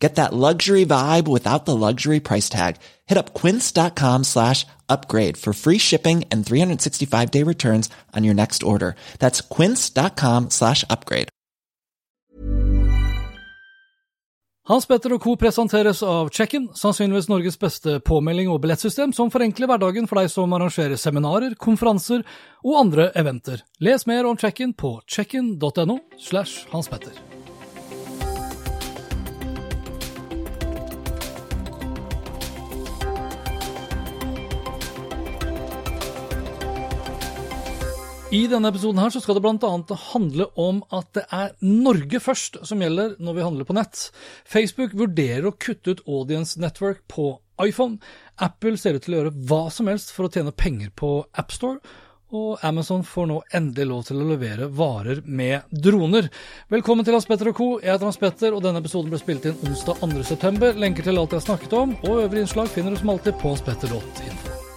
Get that luxury vibe without the luxury price tag. Hit up quince.com slash upgrade for free shipping and 365 day returns on your next order. That's quince.com slash upgrade. Hans Petter og co. presenteres av Check-in, sannsynligvis Norges beste påmelding og billettsystem som forenkler hverdagen for deg som arrangerer seminarer, konferanser og andre eventer. Les mer om Check-in på checkin.no slash Hans Petter. I denne episoden her så skal det bl.a. handle om at det er Norge først som gjelder når vi handler på nett. Facebook vurderer å kutte ut Audience Network på iPhone. Apple ser ut til å gjøre hva som helst for å tjene penger på AppStore. Og Amazon får nå endelig lov til å levere varer med droner. Velkommen til Hans Petter og co. Jeg heter Hans Petter, og denne episoden ble spilt inn onsdag 2.9. Lenker til alt jeg har snakket om, og øvrige innslag finner du som alltid på hanspetter.info.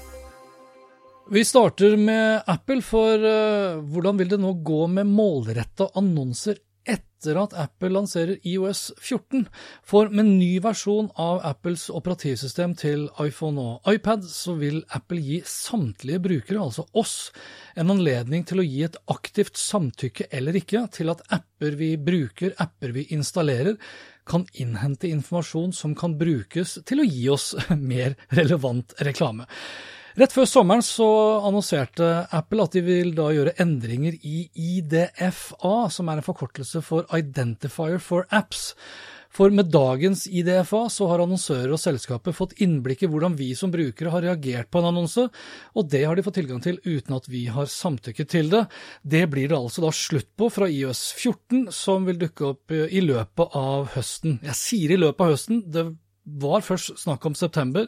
Vi starter med Apple, for uh, hvordan vil det nå gå med målretta annonser etter at Apple lanserer IOS 14? For med ny versjon av Apples operativsystem til iPhone og iPad, så vil Apple gi samtlige brukere, altså oss, en anledning til å gi et aktivt samtykke eller ikke til at apper vi bruker, apper vi installerer, kan innhente informasjon som kan brukes til å gi oss mer relevant reklame. Rett før sommeren så annonserte Apple at de vil da gjøre endringer i IDFA, som er en forkortelse for Identifier for Apps. For med dagens IDFA så har annonsører og selskaper fått innblikk i hvordan vi som brukere har reagert på en annonse, og det har de fått tilgang til uten at vi har samtykket til det. Det blir det altså da slutt på fra IOS 14, som vil dukke opp i løpet av høsten. Jeg sier i løpet av høsten, det var først snakk om september.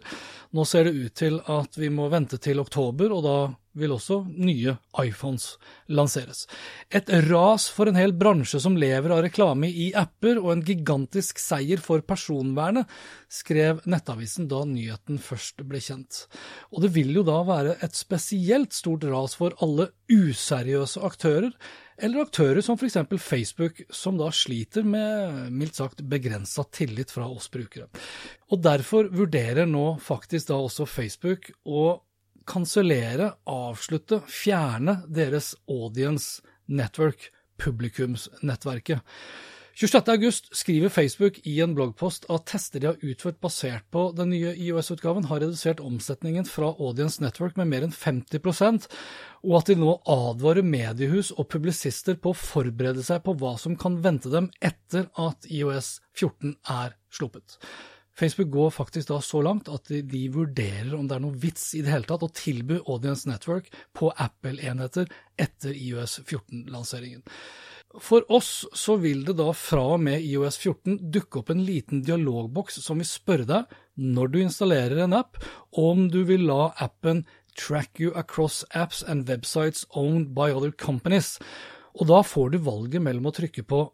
Nå ser det ut til at vi må vente til oktober, og da vil også nye iPhones lanseres. Et ras for en hel bransje som lever av reklame i apper, og en gigantisk seier for personvernet, skrev Nettavisen da nyheten først ble kjent. Og det vil jo da være et spesielt stort ras for alle useriøse aktører, eller aktører som f.eks. Facebook, som da sliter med mildt sagt begrensa tillit fra oss brukere. Og derfor vurderer nå faktisk da også Facebook å kansellere, avslutte, fjerne deres audience network, publikumsnettverket. 26.8 skriver Facebook i en bloggpost at tester de har utført basert på den nye IOS-utgaven, har redusert omsetningen fra Audience Network med mer enn 50% og at de nå advarer mediehus og publisister på å forberede seg på hva som kan vente dem etter at IOS 14 er sluppet. Facebook går faktisk da så langt at de, de, vurderer om det er noe vits i det hele tatt å tilby Audience Network på Apple-enheter etter IOS 14-lanseringen. For oss så vil det da fra og med IOS 14 dukke opp en liten dialogboks som vil spørre deg, når du installerer en app, om du vil la appen track you across apps and websites owned by other companies. Og da får du valget mellom å trykke på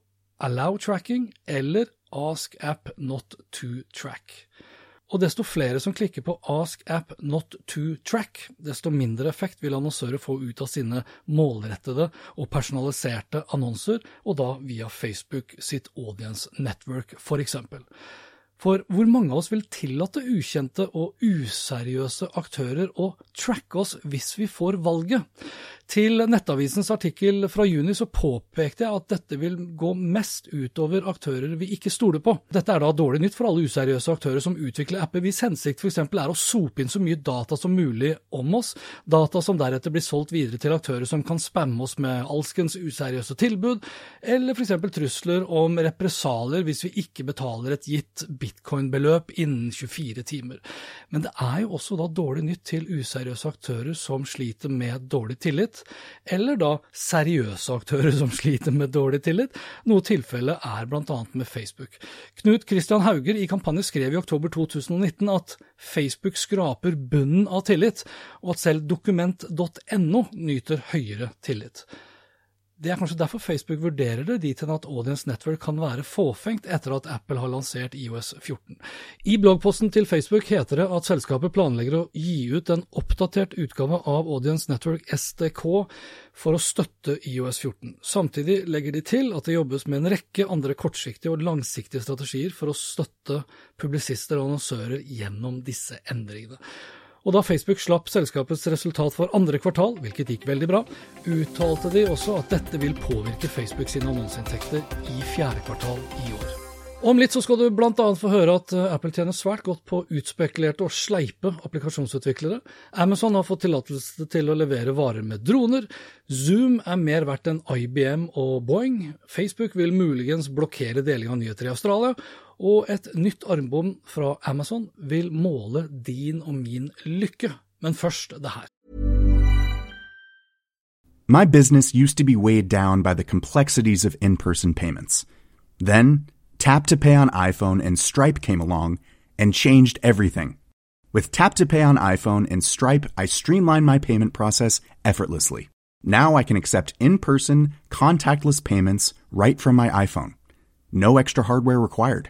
allow tracking eller ask app not to track. Og desto flere som klikker på Ask app not to track, desto mindre effekt vil annonsører få ut av sine målrettede og personaliserte annonser, og da via Facebook sitt audience network, eksempel. For hvor mange av oss vil tillate ukjente og useriøse aktører å tracke oss hvis vi får valget? Til Nettavisens artikkel fra juni så påpekte jeg at dette vil gå mest utover aktører vi ikke stoler på. Dette er da dårlig nytt for alle useriøse aktører som utvikler apper hvis hensikt f.eks. er å sope inn så mye data som mulig om oss, data som deretter blir solgt videre til aktører som kan spamme oss med alskens useriøse tilbud, eller f.eks. trusler om represalier hvis vi ikke betaler et gitt bitcoin-beløp innen 24 timer. Men det er jo også da dårlig nytt til useriøse aktører som sliter med dårlig tillit eller da seriøse aktører som sliter med dårlig tillit, noe tilfellet er bl.a. med Facebook. Knut Christian Hauger i kampanje skrev i oktober 2019 at Facebook skraper bunnen av tillit, og at selv dokument.no nyter høyere tillit. Det er kanskje derfor Facebook vurderer det dit hen at Audience Network kan være fåfengt etter at Apple har lansert IOS 14. I bloggposten til Facebook heter det at selskapet planlegger å gi ut en oppdatert utgave av Audience Network SDK for å støtte IOS 14. Samtidig legger de til at det jobbes med en rekke andre kortsiktige og langsiktige strategier for å støtte publisister og annonsører gjennom disse endringene. Og da Facebook slapp selskapets resultat for andre kvartal, hvilket gikk veldig bra, uttalte de også at dette vil påvirke Facebook sine annonseinntekter i fjerde kvartal i år. Om litt så skal du bl.a. få høre at eh, Apple tjener svært godt på utspekulerte og sleipe applikasjonsutviklere. Amazon har fått tillatelse til å levere varer med droner. Zoom er mer verdt enn IBM og Boeing. Facebook vil muligens blokkere deling av nyheter i Australia. Og et nytt armbånd fra Amazon vil måle din og min lykke. Men først det her. My business used to be weighed down by the complexities of in person payments. Then, Tap to Pay on iPhone and Stripe came along and changed everything. With Tap to Pay on iPhone and Stripe, I streamlined my payment process effortlessly. Now I can accept in person, contactless payments right from my iPhone. No extra hardware required.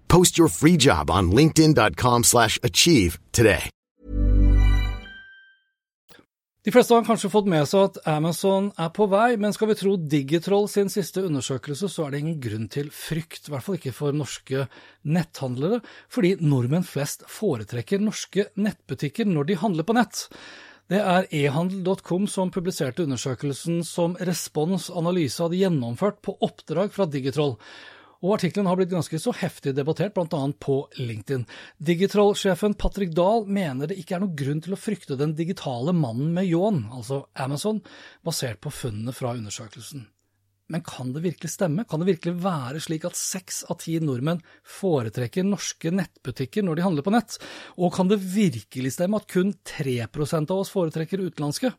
Post your free job on linkedin.com/achieve slash achieve today. De fleste har kanskje fått med seg at Amazon er på vei, men skal vi tro Digitroll sin siste undersøkelse, så er det ingen grunn til frykt, i hvert fall ikke for norske netthandlere, fordi nordmenn flest foretrekker norske nettbutikker når de handler på nett. Det er ehandel.com som publiserte undersøkelsen som Respons Analyse hadde gjennomført på oppdrag fra Digitroll. Og artikkelen har blitt ganske så heftig debattert, bl.a. på LinkedIn. Digitroll-sjefen Patrick Dahl mener det ikke er noen grunn til å frykte den digitale mannen med ljåen, altså Amazon, basert på funnene fra undersøkelsen. Men kan det virkelig stemme? Kan det virkelig være slik at seks av ti nordmenn foretrekker norske nettbutikker når de handler på nett? Og kan det virkelig stemme at kun 3% av oss foretrekker utenlandske?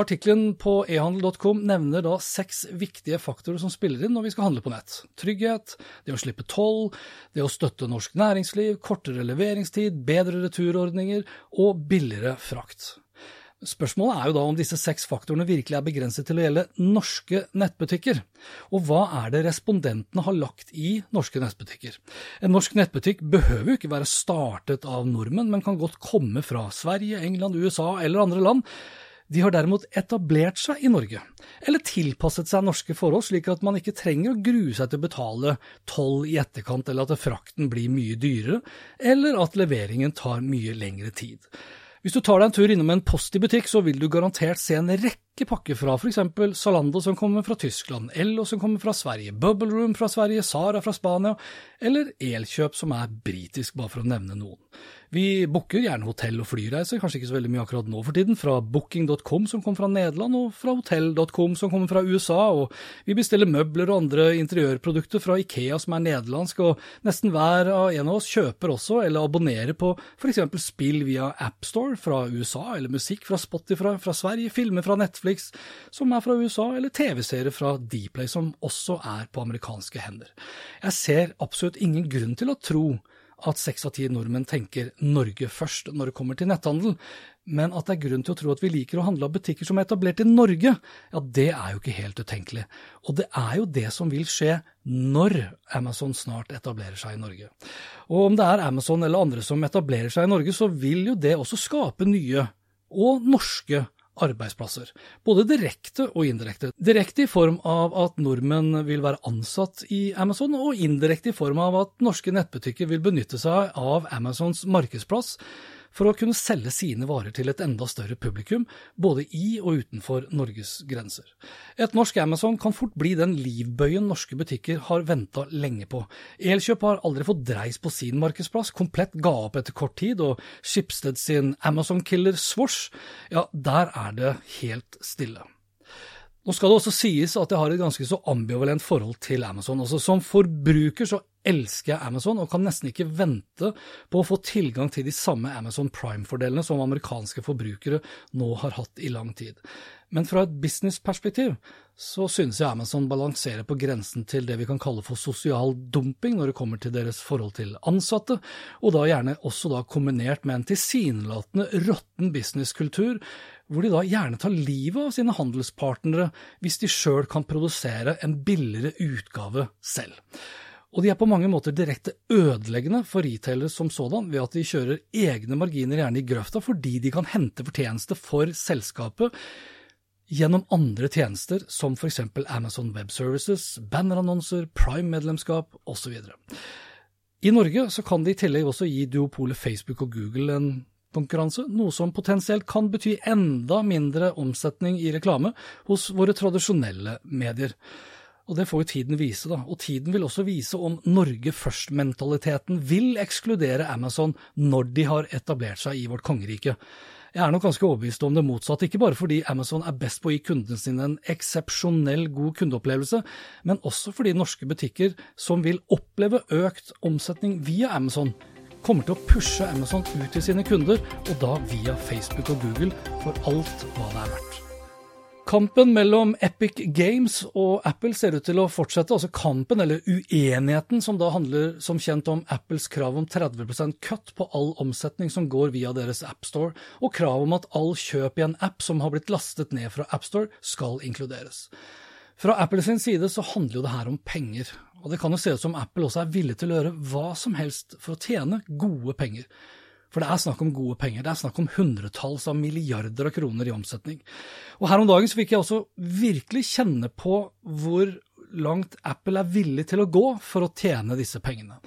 Artikkelen på ehandel.com nevner da seks viktige faktorer som spiller inn når vi skal handle på nett. Trygghet, det å slippe toll, det å støtte norsk næringsliv, kortere leveringstid, bedre returordninger og billigere frakt. Spørsmålet er jo da om disse seks faktorene virkelig er begrenset til å gjelde norske nettbutikker. Og hva er det respondentene har lagt i norske nettbutikker? En norsk nettbutikk behøver jo ikke være startet av nordmenn, men kan godt komme fra Sverige, England, USA eller andre land. De har derimot etablert seg i Norge, eller tilpasset seg norske forhold, slik at man ikke trenger å grue seg til å betale toll i etterkant, eller at frakten blir mye dyrere, eller at leveringen tar mye lengre tid. Hvis du tar deg en tur innom en Post i butikk, så vil du garantert se en rekke pakker fra f.eks. Zalando som kommer fra Tyskland, Ello som kommer fra Sverige, Bubble Room fra Sverige, Sara fra Spania, eller Elkjøp som er britisk, bare for å nevne noen. Vi booker gjerne hotell- og flyreiser, kanskje ikke så veldig mye akkurat nå for tiden, fra booking.com som kommer fra Nederland, og fra hotell.com som kommer fra USA, og vi bestiller møbler og andre interiørprodukter fra Ikea som er nederlandsk, og nesten hver av en av oss kjøper også eller abonnerer på f.eks. spill via AppStore fra USA, eller musikk fra Spotify fra Sverige, filmer fra Netflix som er fra USA, eller TV-serier fra Dplay som også er på amerikanske hender. Jeg ser absolutt ingen grunn til å tro at seks av ti nordmenn tenker Norge først når det kommer til netthandel, men at det er grunn til å tro at vi liker å handle av butikker som er etablert i Norge, ja, det er jo ikke helt utenkelig. Og det er jo det som vil skje når Amazon snart etablerer seg i Norge. Og om det er Amazon eller andre som etablerer seg i Norge, så vil jo det også skape nye og norske arbeidsplasser, både direkte og indirekte. Direkte i form av at nordmenn vil være ansatt i Amazon, og indirekte i form av at norske nettbutikker vil benytte seg av Amazons markedsplass for å kunne selge sine varer til et enda større publikum, både i og utenfor Norges grenser. Et norsk Amazon kan fort bli den livbøyen norske butikker har venta lenge på. Elkjøp har aldri fått dreis på sin markedsplass, komplett ga opp etter kort tid, og Schibsted sin Amazon-killer Swosh, ja, der er det helt stille. Nå skal det også sies at jeg har et ganske så ambivalent forhold til Amazon. Altså Som forbruker så elsker jeg Amazon og kan nesten ikke vente på å få tilgang til de samme Amazon Prime-fordelene som amerikanske forbrukere nå har hatt i lang tid. Men fra et businessperspektiv så synes jeg Amazon balanserer på grensen til det vi kan kalle for sosial dumping når det kommer til deres forhold til ansatte, og da gjerne også da kombinert med en tilsynelatende råtten businesskultur hvor de da gjerne tar livet av sine handelspartnere hvis de sjøl kan produsere en billigere utgave selv. Og de er på mange måter direkte ødeleggende for retailere som sådan, ved at de kjører egne marginer gjerne i grøfta fordi de kan hente fortjeneste for selskapet gjennom andre tjenester som f.eks. Amazon Web Services, bannerannonser, Prime-medlemskap osv. I Norge så kan de i tillegg også gi duopolet Facebook og Google en konkurranse, noe som potensielt kan bety enda mindre omsetning i reklame hos våre tradisjonelle medier. Og det får jo tiden vise, da. Og tiden vil også vise om Norge først-mentaliteten vil ekskludere Amazon når de har etablert seg i vårt kongerike. Jeg er nok ganske overbevist om det motsatte, ikke bare fordi Amazon er best på å gi kundene sine en eksepsjonell god kundeopplevelse, men også fordi norske butikker som vil oppleve økt omsetning via Amazon, kommer til å pushe Amazon ut til sine kunder, og da via Facebook og Google, for alt hva det er verdt. Kampen mellom Epic Games og Apple ser ut til å fortsette. altså Kampen, eller uenigheten, som da handler som kjent om Apples krav om 30% cut på all omsetning som går via deres AppStore, og krav om at all kjøp i en app som har blitt lastet ned fra AppStore, skal inkluderes. Fra Apples side så handler jo det her om penger, og det kan jo se ut som Apple også er villig til å gjøre hva som helst for å tjene gode penger. For det er snakk om gode penger, det er snakk om hundretalls av milliarder av kroner i omsetning. Og her om dagen så fikk jeg også virkelig kjenne på hvor langt Apple er villig til å gå for å tjene disse pengene.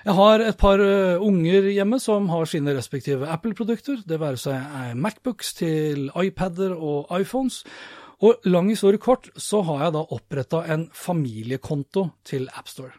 Jeg har et par eh, unger hjemme som har sine respektive Apple-produkter, det være seg Macbooks til iPader og iPhones. Og lang historie kort, så har jeg da oppretta en familiekonto til AppStore.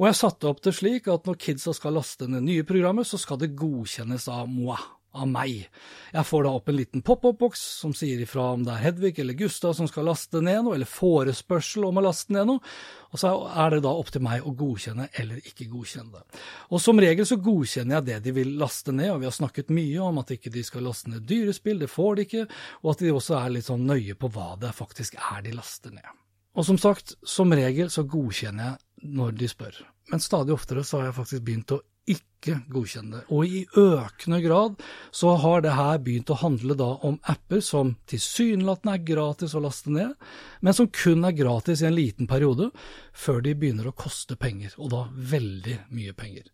Og jeg satte opp det slik at når kidsa skal laste ned nye programmer, så skal det godkjennes av moi av meg. Jeg får da opp en liten pop-up-boks som sier ifra om det er Hedvig eller Gustav som skal laste ned noe, eller forespørsel om å laste ned noe, og så er det da opp til meg å godkjenne eller ikke godkjenne det. Og som regel så godkjenner jeg det de vil laste ned, og vi har snakket mye om at ikke de skal laste ned dyrespill, det får de ikke, og at de også er litt sånn nøye på hva det faktisk er de laster ned. Og som sagt, som regel så godkjenner jeg når de spør, men stadig oftere så har jeg faktisk begynt å ikke godkjenne det. Og i økende grad så har det her begynt å handle da om apper som tilsynelatende er gratis å laste ned, men som kun er gratis i en liten periode, før de begynner å koste penger, og da veldig mye penger.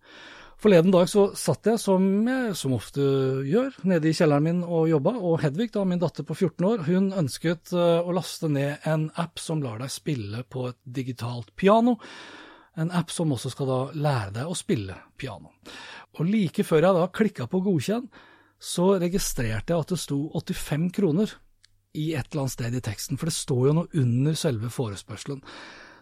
Forleden dag så satt jeg, som jeg som ofte gjør, nede i kjelleren min og jobba, og Hedvig, da, min datter på 14 år, hun ønsket uh, å laste ned en app som lar deg spille på et digitalt piano en app som også skal da lære deg å spille piano. Og like før jeg da klikka på godkjenn, så registrerte jeg at det sto 85 kroner i et eller annet sted i teksten, for det står jo noe under selve forespørselen.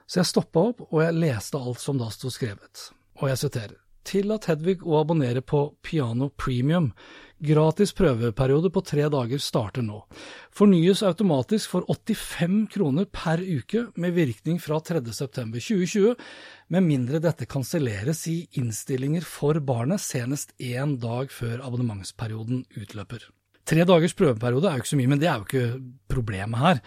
Så jeg stoppa opp, og jeg leste alt som da sto skrevet, og jeg siterer. Tillat Hedvig å abonnere på Piano Premium. Gratis prøveperiode på tre dager starter nå. Fornyes automatisk for 85 kroner per uke med virkning fra 3.9.2020, med mindre dette kanselleres i innstillinger for barnet senest én dag før abonnementsperioden utløper. Tre dagers prøveperiode er jo ikke så mye, men det er jo ikke problemet her.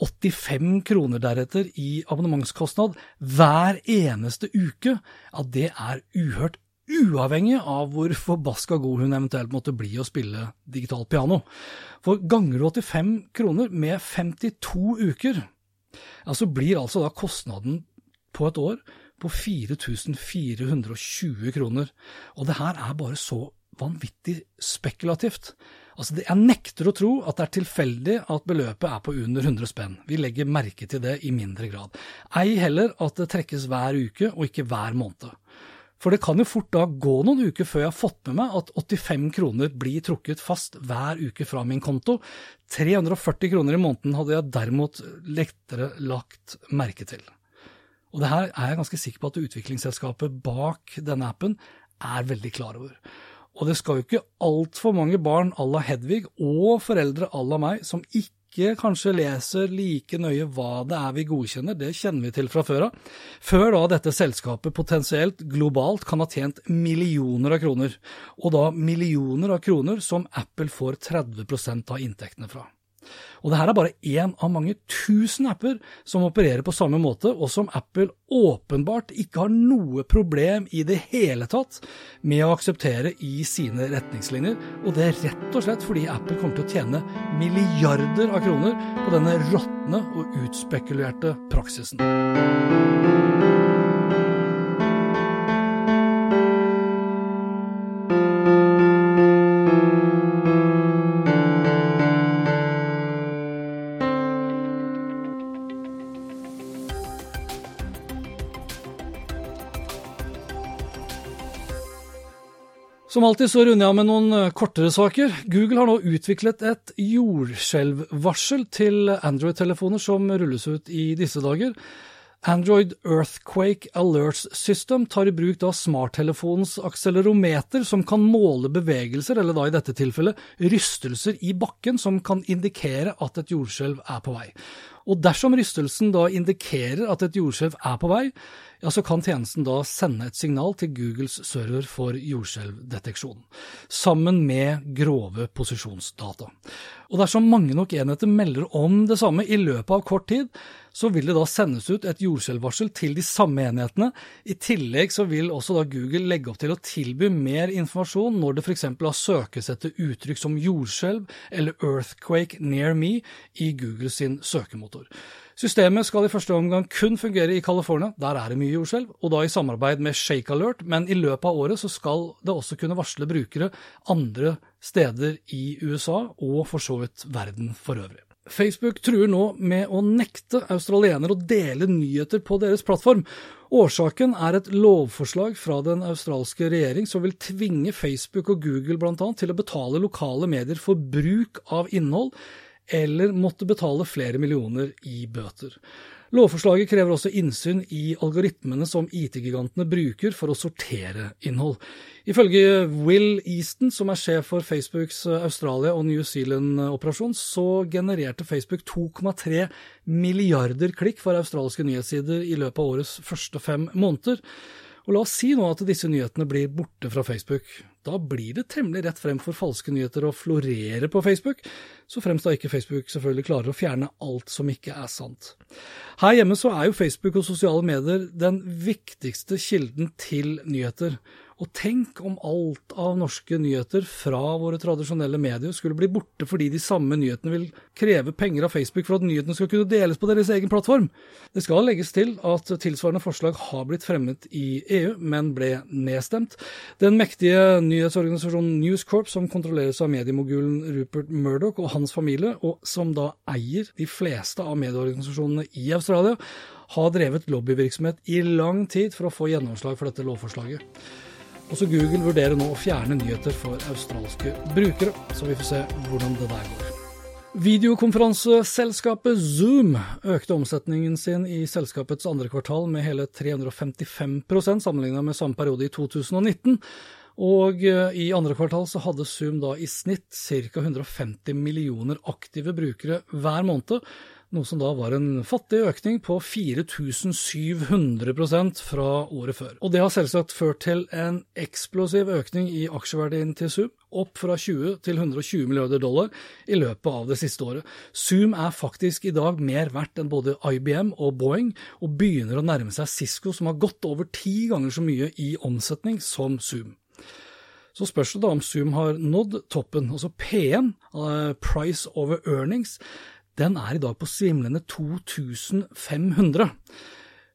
85 kroner deretter i abonnementskostnad hver eneste uke, ja, det er uhørt uavhengig av hvor forbaska god hun eventuelt måtte bli å spille digitalt piano. For ganger du 85 kroner med 52 uker, ja, så blir altså da kostnaden på et år på 4420 kroner. Og det her er bare så vanvittig spekulativt. Altså, Jeg nekter å tro at det er tilfeldig at beløpet er på under 100 spenn. Vi legger merke til det i mindre grad. Ei heller at det trekkes hver uke og ikke hver måned. For det kan jo fort da gå noen uker før jeg har fått med meg at 85 kroner blir trukket fast hver uke fra min konto. 340 kroner i måneden hadde jeg derimot lettere lagt merke til. Og det her er jeg ganske sikker på at utviklingsselskapet bak denne appen er veldig klar over. Og det skal jo ikke altfor mange barn à la Hedvig og foreldre à la meg som ikke kanskje leser like nøye hva det er vi godkjenner, det kjenner vi til fra før av, før da dette selskapet potensielt globalt kan ha tjent millioner av kroner, og da millioner av kroner som Apple får 30% av inntektene fra. Og det her er bare én av mange tusen apper som opererer på samme måte, og som Apple åpenbart ikke har noe problem i det hele tatt med å akseptere i sine retningslinjer. Og det er rett og slett fordi Apple kommer til å tjene milliarder av kroner på denne råtne og utspekulerte praksisen. Alltid så runder jeg av med noen eh, kortere saker. Google har nå utviklet et jordskjelvvarsel til Android-telefoner som rulles ut i disse dager. Android Earthquake Alerts System tar i bruk da smarttelefonens akselerometer, som kan måle bevegelser, eller da i dette tilfellet rystelser i bakken, som kan indikere at et jordskjelv er på vei. Og dersom rystelsen da indikerer at et jordskjelv er på vei, ja, så kan tjenesten da sende et signal til Googles server for jordskjelvdeteksjon, sammen med grove posisjonsdata. Og dersom mange nok enheter melder om det samme i løpet av kort tid, så vil det da sendes ut et jordskjelvvarsel til de samme enhetene. I tillegg så vil også da Google legge opp til å tilby mer informasjon når det f.eks. har søkes etter uttrykk som jordskjelv eller earthquake near me i Google sin søkemotor. Systemet skal i første omgang kun fungere i California, der er det mye jordskjelv, og da i samarbeid med Shake Alert, men i løpet av året så skal det også kunne varsle brukere andre steder i USA, og for så vidt verden for øvrig. Facebook truer nå med å nekte australienere å dele nyheter på deres plattform. Årsaken er et lovforslag fra den australske regjering som vil tvinge Facebook og Google bl.a. til å betale lokale medier for bruk av innhold eller måtte betale flere millioner i bøter. Lovforslaget krever også innsyn i algoritmene som IT-gigantene bruker for å sortere innhold. Ifølge Will Easton, som er sjef for Facebooks Australia- og New Zealand-operasjon, så genererte Facebook 2,3 milliarder klikk for australske nyhetssider i løpet av årets første fem måneder. Og la oss si nå at disse nyhetene blir borte fra Facebook. Da blir det temmelig rett frem for falske nyheter å florere på Facebook, så fremst da ikke Facebook selvfølgelig klarer å fjerne alt som ikke er sant. Her hjemme så er jo Facebook og sosiale medier den viktigste kilden til nyheter. Og tenk om alt av norske nyheter fra våre tradisjonelle medier skulle bli borte fordi de samme nyhetene vil kreve penger av Facebook for at nyhetene skal kunne deles på deres egen plattform. Det skal legges til at tilsvarende forslag har blitt fremmet i EU, men ble nedstemt. Den mektige nyhetsorganisasjonen News Corp, som kontrolleres av mediemogulen Rupert Murdoch og hans familie, og som da eier de fleste av medieorganisasjonene i Australia, har drevet lobbyvirksomhet i lang tid for å få gjennomslag for dette lovforslaget. Også Google vurderer nå å fjerne nyheter for australske brukere, så vi får se hvordan det der går. Videokonferanseselskapet Zoom økte omsetningen sin i selskapets andre kvartal med hele 355% sammenlignet med samme periode i 2019. Og eh, i andre kvartal så hadde Zoom da i snitt ca. 150 millioner aktive brukere hver måned, noe som da var en fattig økning på 4700% fra året før. Og det har selvsagt ført til en eksplosiv økning i aksjeverdien til Zoom, opp fra 20 til 120 milliarder dollar i løpet av det siste året. Zoom er faktisk i dag mer verdt enn både IBM og Boeing, og begynner å nærme seg Cisco, som har gått over ti ganger så mye i omsetning som Zoom. Så spørs det da om Zoom har nådd toppen. Altså P1, uh, price over earnings, den er i dag på svimlende 2500.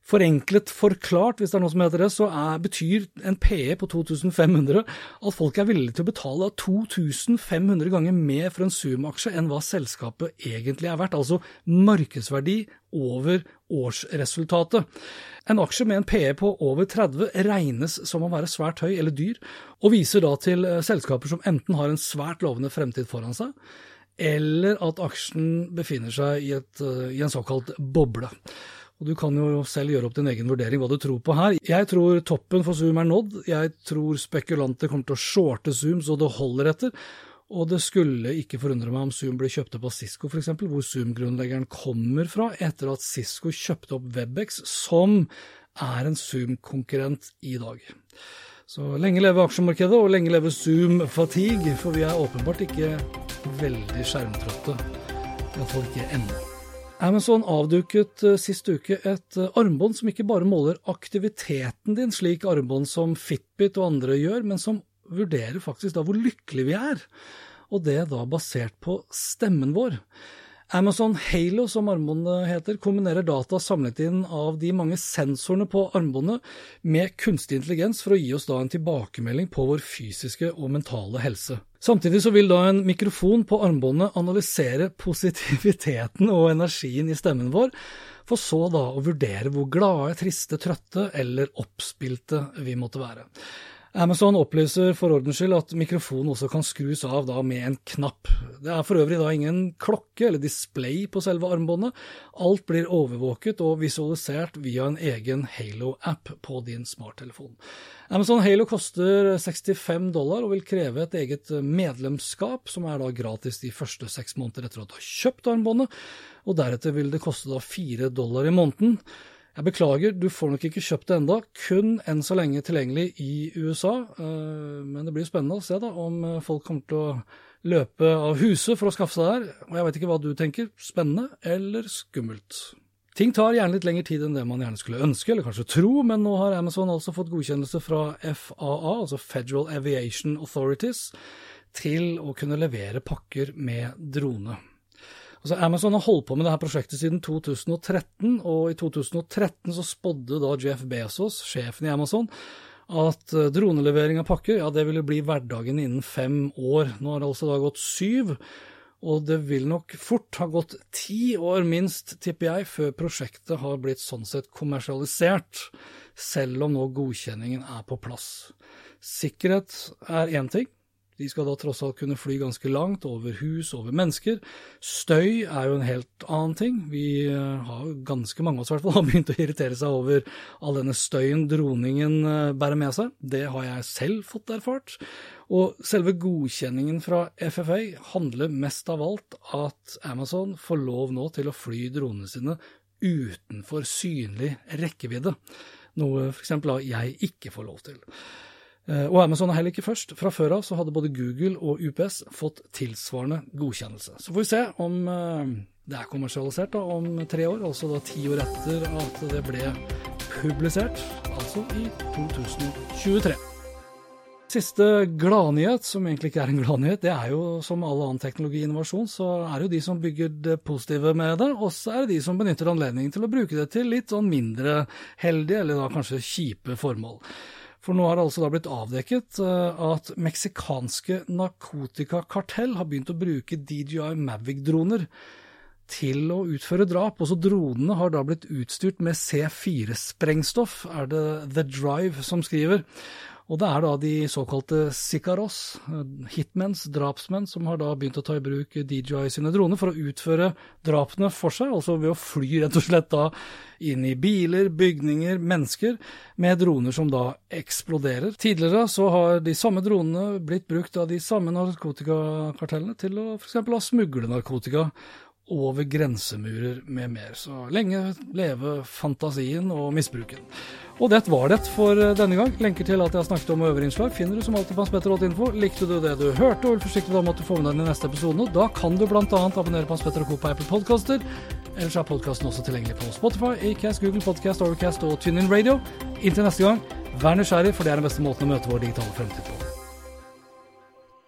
Forenklet forklart, hvis det er noe som heter det, så er, betyr en PE på 2500 at folk er villige til å betale 2500 ganger mer for en Zoom-aksje enn hva selskapet egentlig er verdt, altså markedsverdi over årsresultatet. En aksje med en PE på over 30 regnes som å være svært høy eller dyr, og viser da til selskaper som enten har en svært lovende fremtid foran seg, eller at aksjen befinner seg i, et, eh, i en såkalt boble. Og Du kan jo selv gjøre opp din egen vurdering hva du tror på her. Jeg tror toppen for Zoom er nådd. Jeg tror spekulanter kommer til å shorte Zoom så det holder etter. Og det skulle ikke forundre meg om Zoom ble kjøpt opp av Cisco f.eks., hvor Zoom-grunnleggeren kommer fra etter at Cisco kjøpte opp Webex, som er en Zoom-konkurrent i dag. Så lenge leve aksjemarkedet, og lenge leve Zoom-fatigue, for vi er åpenbart ikke veldig skjermtrøtte. Iallfall ikke ennå. Amazon avduket uh, sist uke et uh, armbånd som ikke bare måler aktiviteten din, slik armbånd som Fitbit og andre gjør, men som vurderer faktisk da hvor lykkelige vi er, og det er da basert på stemmen vår. Amazon Halo, som armbåndet heter, kombinerer data samlet inn av de mange sensorene på armbåndet med kunstig intelligens for å gi oss da en tilbakemelding på vår fysiske og mentale helse. Samtidig så vil da en mikrofon på armbåndet analysere positiviteten og energien i stemmen vår, for så da å vurdere hvor glade, triste, trøtte eller oppspilte vi måtte være. Amazon opplyser for ordens skyld at mikrofonen også kan skrus av da med en knapp. Det er for øvrig da ingen klokke eller display på selve armbåndet. Alt blir overvåket og visualisert via en egen Halo-app på din smarttelefon. Amazon Halo koster 65 dollar og vil kreve et eget medlemskap, som er da gratis de første seks måneder etter at du har kjøpt armbåndet, og deretter vil det koste da fire dollar i måneden. Jeg beklager, du får nok ikke kjøpt det enda, kun enn så lenge tilgjengelig i USA. Eh, men det blir spennende å se da om eh, folk kommer til å løpe av huset for å skaffe seg der. Og jeg vet ikke hva du tenker, spennende eller skummelt? Ting tar gjerne litt lengre tid enn det man gjerne skulle ønske, eller kanskje tro, men nå har Amazon altså fått godkjennelse fra FAA, altså Federal Aviation Authorities, til å kunne levere pakker med drone. Altså Amazon har holdt på med dette prosjektet siden 2013, og i 2013 så spådde da Jeff Bezos, sjefen i Amazon, at eh, dronelevering av pakker ja, det ville bli hverdagen innen fem år. Nå har det altså da gått syv, og det vil nok fort ha gått ti år minst, tipper jeg, før prosjektet har blitt sånn sett kommersialisert, selv om nå godkjenningen er på plass. Sikkerhet er én ting, de skal da tross alt kunne fly ganske langt, over hus, over mennesker. Støy er jo en helt annen ting. Vi har har ganske mange av oss i begynt å irritere seg over all denne støyen droningen eh, bærer med seg. Det har jeg selv fått erfart. Og selve godkjenningen fra FFA handler mest av alt at Amazon får lov nå til å fly dronene sine utenfor synlig rekkevidde. Noe f.eks. jeg ikke får lov til. Eh, og Amazon er heller ikke først. Fra før av så hadde både Google og UPS fått tilsvarende godkjennelse. Så får vi se om eh, det er kommersialisert da, om tre år, altså da ti år etter at det ble publisert, altså i 2023. Siste gladnyhet, som egentlig ikke er en gladnyhet, det er jo som all annen teknologiinnovasjon, så er det jo de som bygger det positive med det, og så er det de som benytter anledningen til å bruke det til litt sånn mindre heldige, eller da kanskje kjipe formål. For nå har det altså da blitt avdekket eh, at meksikanske narkotikakartell har begynt å bruke DJI Mavic-droner til å utføre drap. Også dronene har da blitt utstyrt med C4-sprengstoff, er det The Drive som skriver. Og det er da de såkalte sicaros, hitmens, drapsmenn, som har da begynt å ta i bruk DJI sine droner for å utføre drapene for seg, altså ved å fly rett og slett da inn i biler, bygninger, mennesker, med droner som da eksploderer. Tidligere så har de samme dronene blitt brukt av de samme narkotikakartellene til å f.eks. å smugle narkotika over grensemurer med mer. Så lenge leve fantasien og misbruken. Og det var det for denne gang. Lenker til at jeg har snakket om øverinnslag finner du som alltid på Hans Likte du det du hørte, og vil forsiktig da om at du får med deg den i neste episode, da kan du bl.a. abonnere på Hans Petter og Co. på Apple Podcaster. Ellers er podkasten også tilgjengelig på Spotify, Acast, Google Podcast, Overcast og TuneIn Radio. Inntil neste gang, vær nysgjerrig, for det er den beste måten å møte vår digitale fremtid på.